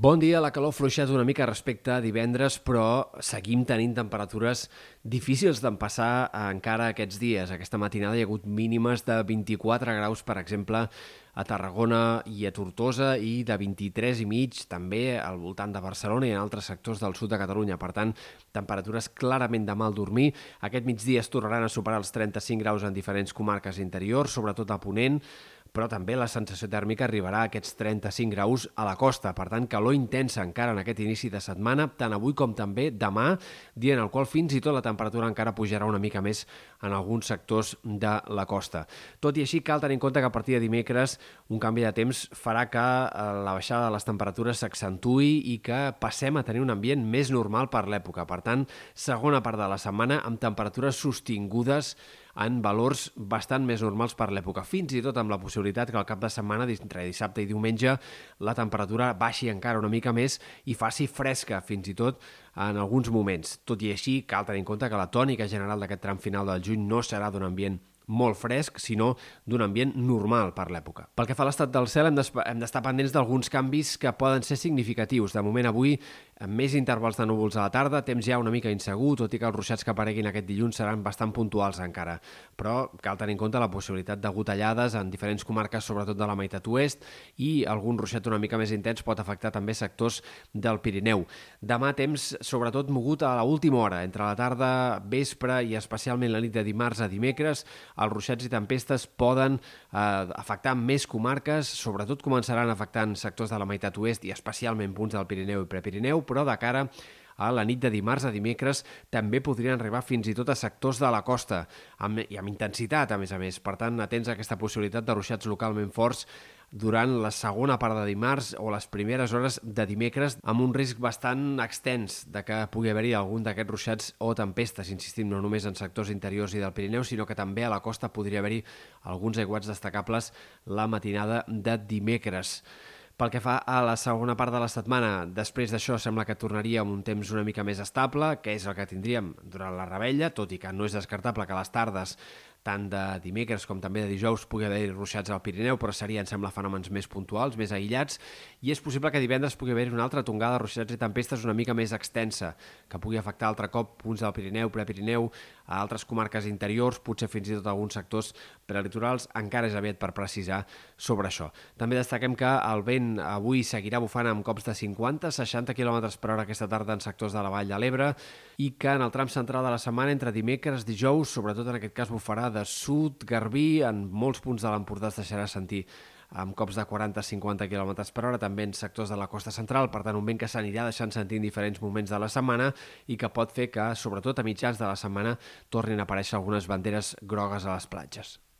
Bon dia, la calor ha fluixat una mica respecte a divendres, però seguim tenint temperatures difícils d'empassar encara aquests dies. Aquesta matinada hi ha hagut mínimes de 24 graus, per exemple, a Tarragona i a Tortosa i de 23 i mig també al voltant de Barcelona i en altres sectors del sud de Catalunya. Per tant, temperatures clarament de mal dormir. Aquest migdia es tornaran a superar els 35 graus en diferents comarques interiors, sobretot a Ponent, però també la sensació tèrmica arribarà a aquests 35 graus a la costa. Per tant, calor intensa encara en aquest inici de setmana, tant avui com també demà, dia en el qual fins i tot la temperatura encara pujarà una mica més en alguns sectors de la costa. Tot i així, cal tenir en compte que a partir de dimecres un canvi de temps farà que eh, la baixada de les temperatures s'accentui i que passem a tenir un ambient més normal per l'època. Per tant, segona part de la setmana amb temperatures sostingudes en valors bastant més normals per l'època, fins i tot amb la possibilitat que al cap de setmana, entre dissabte i diumenge, la temperatura baixi encara una mica més i faci fresca fins i tot en alguns moments. Tot i així, cal tenir en compte que la tònica general d'aquest tram final del juny no serà d'un ambient molt fresc, sinó d'un ambient normal per l'època. Pel que fa a l'estat del cel, hem d'estar pendents d'alguns canvis que poden ser significatius. De moment, avui, amb més intervals de núvols a la tarda, temps ja una mica insegur, tot i que els ruixats que apareguin aquest dilluns seran bastant puntuals encara. Però cal tenir en compte la possibilitat de gotellades en diferents comarques, sobretot de la meitat oest, i algun ruixat una mica més intens pot afectar també sectors del Pirineu. Demà temps, sobretot, mogut a l'última hora, entre la tarda, vespre i especialment la nit de dimarts a dimecres, els ruixats i tempestes poden eh, afectar més comarques, sobretot començaran afectant sectors de la meitat oest i especialment punts del Pirineu i Prepirineu, però de cara a la nit de dimarts a dimecres també podrien arribar fins i tot a sectors de la costa, amb, i amb intensitat, a més a més. Per tant, atents a aquesta possibilitat de ruixats localment forts durant la segona part de dimarts o les primeres hores de dimecres amb un risc bastant extens de que pugui haver-hi algun d'aquests ruixats o tempestes, insistim, no només en sectors interiors i del Pirineu, sinó que també a la costa podria haver-hi alguns aiguats destacables la matinada de dimecres. Pel que fa a la segona part de la setmana, després d'això sembla que tornaríem un temps una mica més estable, que és el que tindríem durant la rebella, tot i que no és descartable que a les tardes tant de dimecres com també de dijous pugui haver ruixats al Pirineu, però serien, sembla, fenòmens més puntuals, més aïllats, i és possible que divendres pugui haver una altra tongada de ruixats i tempestes una mica més extensa, que pugui afectar altre cop punts del Pirineu, Prepirineu, a altres comarques interiors, potser fins i tot alguns sectors prelitorals, encara és aviat per precisar sobre això. També destaquem que el vent avui seguirà bufant amb cops de 50-60 km per hora aquesta tarda en sectors de la Vall de l'Ebre i que en el tram central de la setmana, entre dimecres, dijous, sobretot en aquest cas bufarà de sud, garbí, en molts punts de l'Empordà es deixarà sentir amb cops de 40-50 km per hora, també en sectors de la costa central, per tant un vent que s'anirà deixant sentir en diferents moments de la setmana i que pot fer que, sobretot a mitjans de la setmana, tornin a aparèixer algunes banderes grogues a les platges.